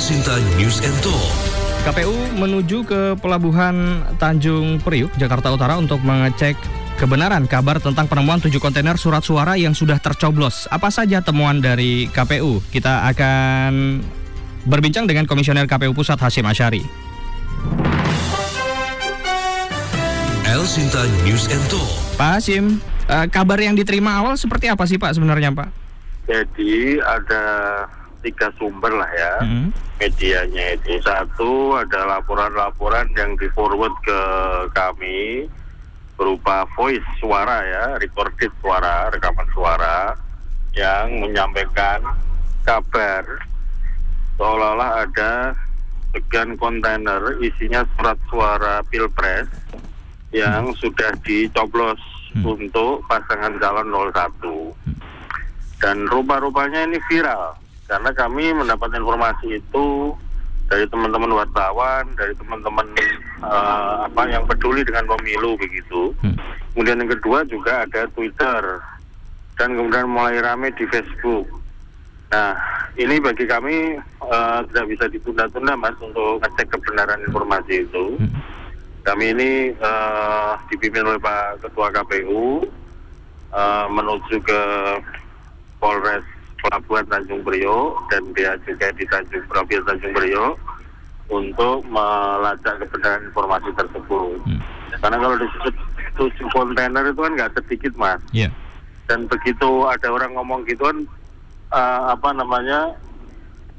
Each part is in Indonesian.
Sinta News and Talk. KPU menuju ke Pelabuhan Tanjung Priuk, Jakarta Utara untuk mengecek kebenaran kabar tentang penemuan tujuh kontainer surat suara yang sudah tercoblos. Apa saja temuan dari KPU? Kita akan berbincang dengan Komisioner KPU Pusat Hasim Asyari. El Sinta News and Talk. Pak Hasim, eh, kabar yang diterima awal seperti apa sih Pak sebenarnya Pak? Jadi ada tiga sumber lah ya Hmm. medianya itu. Satu ada laporan-laporan yang di forward ke kami berupa voice suara ya, recorded suara, rekaman suara yang menyampaikan kabar seolah-olah ada sekian kontainer isinya surat suara pilpres yang sudah dicoblos Hmm. untuk pasangan calon 01 dan rupa-rupanya ini viral karena kami mendapat informasi itu dari teman-teman wartawan, dari teman-teman eh, apa yang peduli dengan pemilu begitu. Hmm. Kemudian yang kedua juga ada Twitter dan kemudian mulai rame di Facebook. Nah, ini bagi kami eh, tidak bisa ditunda-tunda mas untuk ngecek kebenaran informasi itu. Hmm. Kami ini eh, dipimpin oleh Pak Ketua KPU eh, menuju ke Polres Pelabuhan Tanjung Priok dan dia juga di Tanjung Provinsi Tanjung Priok untuk melacak kebenaran informasi tersebut. Hmm. Karena kalau disebut tujuh kontainer itu kan nggak sedikit mas. Iya. Dan begitu ada orang ngomong gitu kan eh, apa namanya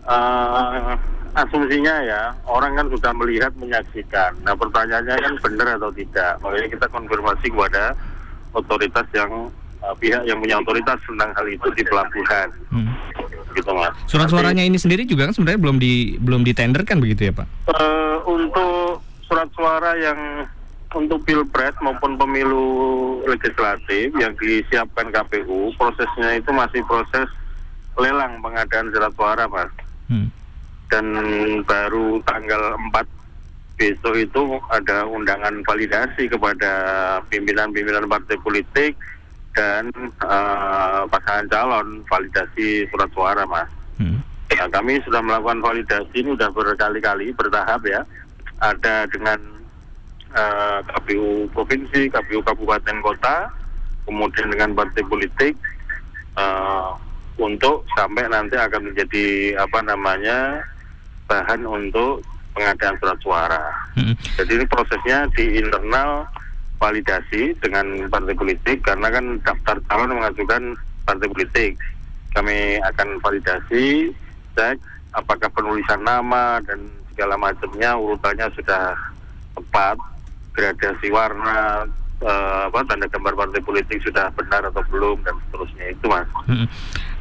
eh, asumsinya ya orang kan sudah melihat menyaksikan. Nah pertanyaannya kan benar atau tidak. Makanya kita konfirmasi kepada otoritas yang eh, pihak yang punya otoritas tentang hal itu di pelabuhan, Hmm. gitu mas. Surat suaranya ini sendiri juga kan sebenarnya belum di belum ditenderkan begitu ya Pak? eh, untuk surat suara yang untuk pilpres maupun pemilu legislatif yang disiapkan KPU, prosesnya itu masih proses lelang pengadaan surat suara, mas. Hmm. dan baru tanggal 4 besok itu ada undangan validasi kepada pimpinan-pimpinan partai politik dan eh, pasangan calon validasi surat suara mas. Hmm. Nah, kami sudah melakukan validasi ini sudah berkali-kali bertahap ya. Ada dengan eh, KPU provinsi, KPU kabupaten kota, kemudian dengan partai politik eh, untuk sampai nanti akan menjadi apa namanya bahan untuk pengadaan surat suara. Hmm. Jadi ini prosesnya di internal validasi dengan partai politik karena kan daftar calon mengajukan partai politik. Kami akan validasi, cek apakah penulisan nama dan segala macamnya urutannya sudah tepat, gradasi warna, eh, apa tanda gambar partai politik sudah benar atau belum dan seterusnya itu mas.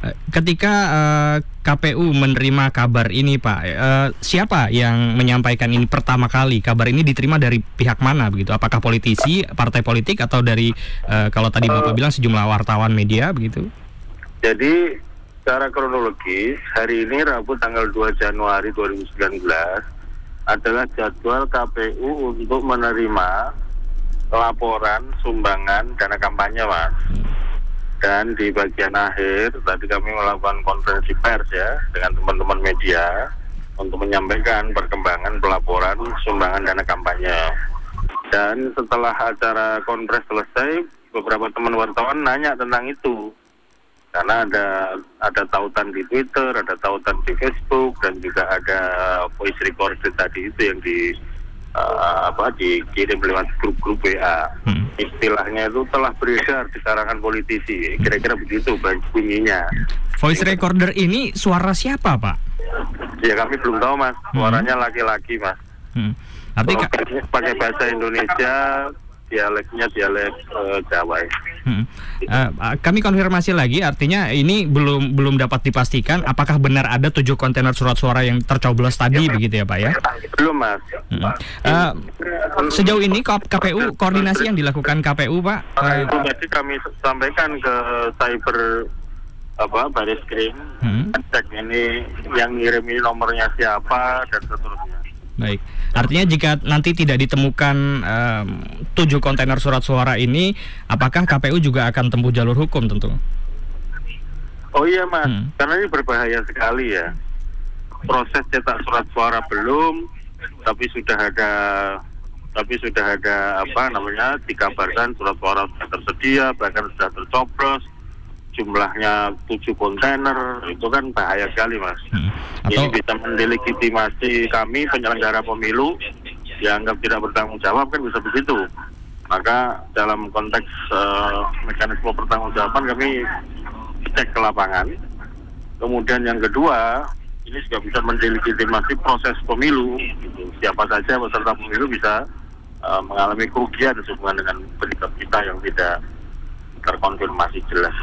Eh, Ketika eh, KPU menerima kabar ini, Pak, eh, siapa yang menyampaikan ini pertama kali? Kabar ini diterima dari pihak mana begitu? Apakah politisi, partai politik, atau dari eh, kalau tadi Bapak bilang sejumlah wartawan media begitu? Jadi secara kronologis hari ini Rabu tanggal 2 Januari 2019 adalah jadwal KPU untuk menerima laporan sumbangan dana kampanye mas. Dan di bagian akhir tadi kami melakukan konferensi pers ya dengan teman-teman media untuk menyampaikan perkembangan pelaporan sumbangan dana kampanye. Dan setelah acara kongres selesai, beberapa teman wartawan nanya tentang itu karena ada ada tautan di Twitter, ada tautan di Facebook dan juga ada voice recorded tadi itu yang di eh, apa dikirim lewat grup-grup WA. Hmm. Istilahnya itu telah beredar di kalangan politisi. Kira-kira begitu bunyinya. Voice recorder ini suara siapa, Pak? Ya kami belum tahu mas. Suaranya laki-laki mas. Hmm. Programnya pakai bahasa Indonesia, dialeknya dialek eh, Jawa. ya. Hmm. Eh, kami konfirmasi lagi, artinya ini belum belum dapat dipastikan apakah benar ada tujuh kontainer surat suara yang tercoblos tadi, begitu ya, Pak ya? Belum mas. Hmm. Eh, sejauh ini KPU koordinasi yang dilakukan KPU, Pak? Itu tadi kami sampaikan ke cyber apa baris krim Hmm. cek ini yang ngirim ini nomornya siapa dan seterusnya. Baik, artinya jika nanti tidak ditemukan em, tujuh kontainer surat suara ini, apakah KPU juga akan tempuh jalur hukum tentu? Oh iya mas, Hmm. karena ini berbahaya sekali ya. proses cetak surat suara belum, tapi sudah ada tapi sudah ada apa namanya dikabarkan surat suara sudah tersedia bahkan sudah tercoblos jumlahnya tujuh kontainer itu kan bahaya sekali mas Hmm. ini Atau bisa mendelegitimasi kami penyelenggara pemilu dianggap tidak bertanggung jawab kan bisa begitu maka dalam konteks eh, mekanisme pertanggungjawaban kami cek ke lapangan kemudian yang kedua ini juga bisa mendelegitimasi proses pemilu gitu. siapa saja peserta pemilu bisa eh, mengalami kerugian sehubungan dengan berita kita yang tidak terkonfirmasi jelas.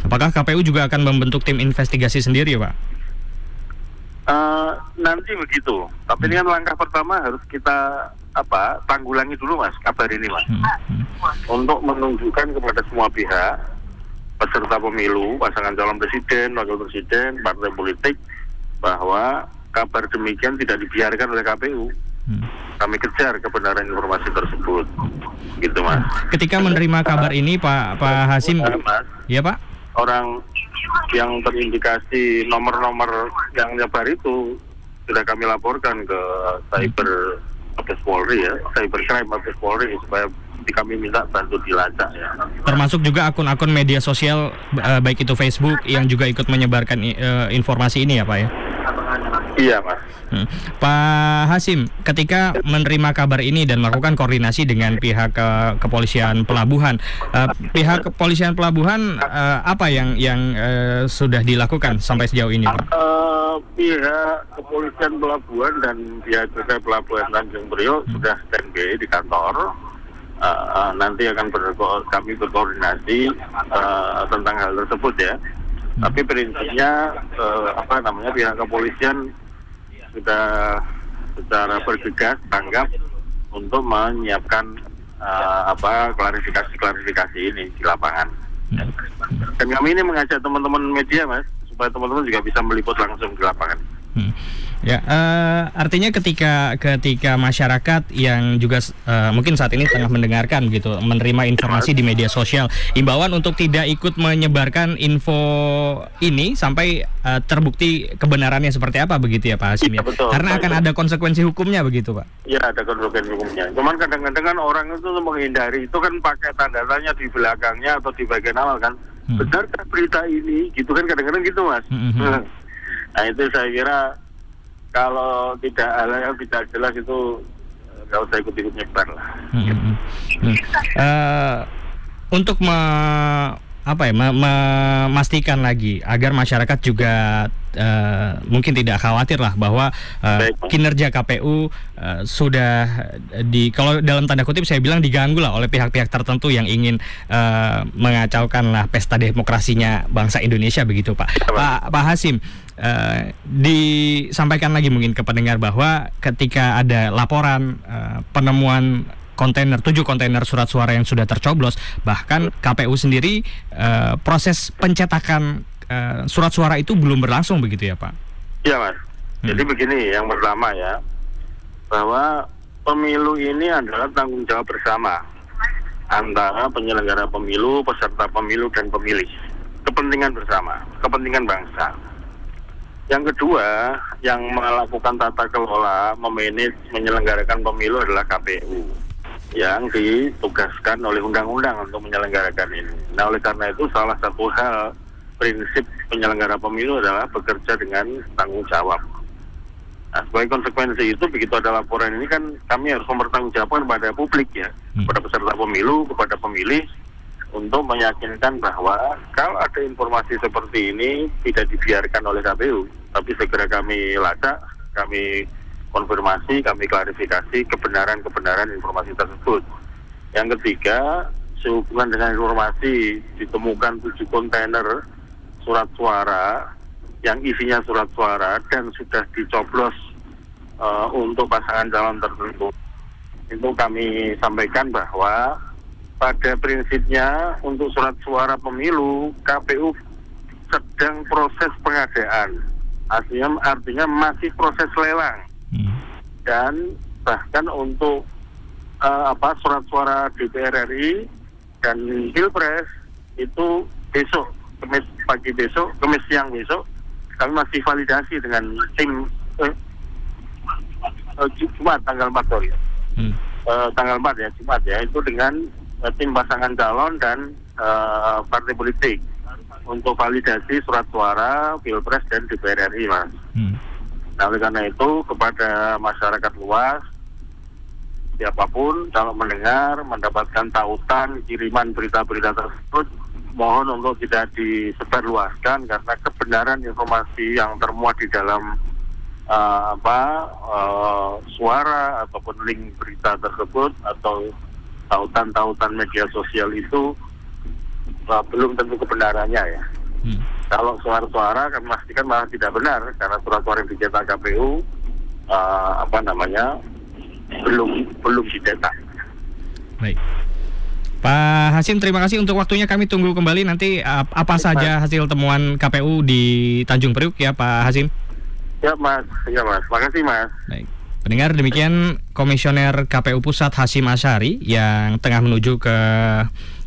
apakah KPU juga akan membentuk tim investigasi sendiri, Pak? Eh, nanti begitu. Tapi ini kan langkah pertama harus kita apa tanggulangi dulu mas kabar ini mas Hmm. Hmm. untuk menunjukkan kepada semua pihak peserta pemilu pasangan calon presiden wakil presiden partai politik bahwa kabar demikian tidak dibiarkan oleh KPU Hmm. kami kejar kebenaran informasi tersebut gitu mas Ketika menerima kabar ini, Pak Pak Hasim, mas ya Pak? orang yang terindikasi nomor-nomor yang nyebar itu sudah kami laporkan ke cyber Mabes Polri ya, cybercrime Mabes Polri supaya kami minta bantu dilacak ya. Termasuk juga akun-akun media sosial eh, baik itu Facebook yang juga ikut menyebarkan eh, informasi ini ya Pak ya. Iya mas. Hmm. Pak Hasim, ketika menerima kabar ini dan melakukan koordinasi dengan pihak ke- kepolisian pelabuhan, eh, pihak kepolisian pelabuhan eh, apa yang yang eh, sudah dilakukan sampai sejauh ini, Pak? Eh, pihak kepolisian pelabuhan dan pihak juga pelabuhan Tanjung Priok sudah standby di kantor. Eh, eh, nanti akan berko- kami berkoordinasi eh, tentang hal tersebut ya. Tapi prinsipnya eh, apa namanya pihak kepolisian sudah secara bergegas tanggap untuk menyiapkan eh, apa klarifikasi-klarifikasi ini di lapangan. Dan kami ini mengajak teman-teman media mas supaya teman-teman juga bisa meliput langsung di lapangan. Hmm. Ya, eh, artinya ketika ketika masyarakat yang juga eh, mungkin saat ini tengah mendengarkan gitu, menerima informasi di media sosial, imbauan untuk tidak ikut menyebarkan info ini sampai eh, terbukti kebenarannya seperti apa begitu ya Pak Hasim ya? Iya, betul. Karena akan ada konsekuensi hukumnya begitu Pak. Ya ada konsekuensi hukumnya. Cuman kadang-kadang kan orang itu menghindari itu kan pakai tanda tanya di belakangnya atau di bagian awal kan. Hmm. Benarkah berita ini? Gitu kan kadang-kadang gitu mas. Hmm, hmm. Nah itu saya kira kalau tidak hal yang tidak jelas itu eh, nggak usah ikut-ikut nyebar lah. Hmm, hmm. Eh, untuk me, apa ya me- memastikan lagi agar masyarakat juga eh, mungkin tidak khawatir lah bahwa Baik, Pak. kinerja KPU eh, sudah di kalau dalam tanda kutip saya bilang diganggu lah oleh pihak-pihak tertentu yang ingin eh, mengacaukan lah pesta demokrasinya bangsa Indonesia begitu Pak. Pak. Pak Pak Hasim eh, disampaikan lagi mungkin ke pendengar bahwa ketika ada laporan eh, penemuan kontainer tujuh kontainer surat suara yang sudah tercoblos bahkan KPU sendiri eh, proses pencetakan eh, surat suara itu belum berlangsung begitu ya Pak? Iya mas. Jadi begini, yang pertama ya, bahwa pemilu ini adalah tanggung jawab bersama antara penyelenggara pemilu, peserta pemilu dan pemilih. Kepentingan bersama, kepentingan bangsa. Yang kedua, yang melakukan tata kelola, memanage, menyelenggarakan pemilu adalah KPU yang ditugaskan oleh undang-undang untuk menyelenggarakan ini. Nah, oleh karena itu salah satu hal prinsip penyelenggara pemilu adalah bekerja dengan tanggung jawab. Nah, sebagai konsekuensi itu begitu ada laporan ini kan kami harus mempertanggungjawabkan kepada publik ya, Hmm. kepada peserta pemilu, kepada pemilih untuk meyakinkan bahwa kalau ada informasi seperti ini tidak dibiarkan oleh KPU, tapi segera kami lacak, kami konfirmasi, kami klarifikasi kebenaran-kebenaran informasi tersebut. Yang ketiga, sehubungan dengan informasi ditemukan tujuh kontainer surat suara yang isinya surat suara dan sudah dicoblos eh, untuk pasangan calon tertentu. Itu kami sampaikan bahwa pada prinsipnya untuk surat suara pemilu KPU sedang proses pengadaan. Artinya, artinya masih proses lelang Hmm. dan bahkan untuk eh, apa surat suara DPR RI dan Pilpres itu besok Kamis pagi besok, Kamis siang besok kami masih validasi dengan tim eh, eh, Jumat tanggal 4 sorry. Hmm. Eh, tanggal 4 ya Jumat ya itu dengan eh, tim pasangan calon dan eh, partai politik untuk validasi surat suara pilpres dan DPR RI mas. Hmm. Nah oleh karena itu kepada masyarakat luas siapa pun kalau mendengar mendapatkan tautan kiriman berita-berita tersebut mohon untuk tidak disebarluaskan karena kebenaran informasi yang termuat di dalam uh, apa uh, suara ataupun link berita tersebut atau tautan-tautan media sosial itu uh, belum tentu kebenarannya ya. Hmm. Kalau suara-suara kami pastikan malah tidak benar karena surat-suara yang dicetak KPU uh, apa namanya belum belum dicetak. Baik. Pak Hasim, terima kasih untuk waktunya. Kami tunggu kembali nanti ap- apa Baik, saja hasil temuan KPU di Tanjung Priuk ya, Pak Hasim. Ya mas, ya mas, makasih mas. Baik. Pendengar demikian Komisioner KPU Pusat Hasim Asyari yang tengah menuju ke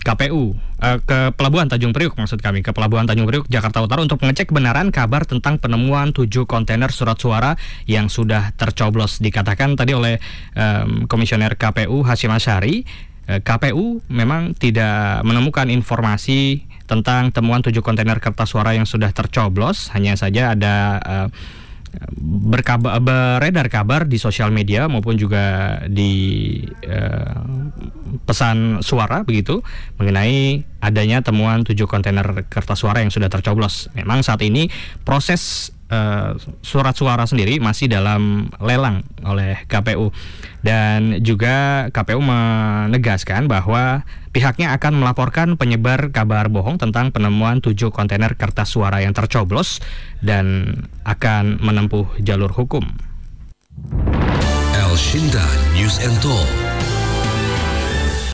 KPU eh, ke Pelabuhan Tanjung Priuk maksud kami. Ke Pelabuhan Tanjung Priuk Jakarta Utara untuk mengecek kebenaran kabar tentang penemuan tujuh kontainer surat suara yang sudah tercoblos dikatakan tadi oleh em, Komisioner KPU Hasim Asyari eh, KPU memang tidak menemukan informasi tentang temuan tujuh kontainer kertas suara yang sudah tercoblos. Hanya saja ada eh, berkabar beredar kabar di sosial media maupun juga di eh, pesan suara begitu mengenai adanya temuan tujuh kontainer kertas suara yang sudah tercoblos. Memang saat ini proses eh, surat suara sendiri masih dalam lelang oleh KPU dan juga KPU menegaskan bahwa pihaknya akan melaporkan penyebar kabar bohong tentang penemuan tujuh kontainer kertas suara yang tercoblos dan akan menempuh jalur hukum. El Shinta News and Talk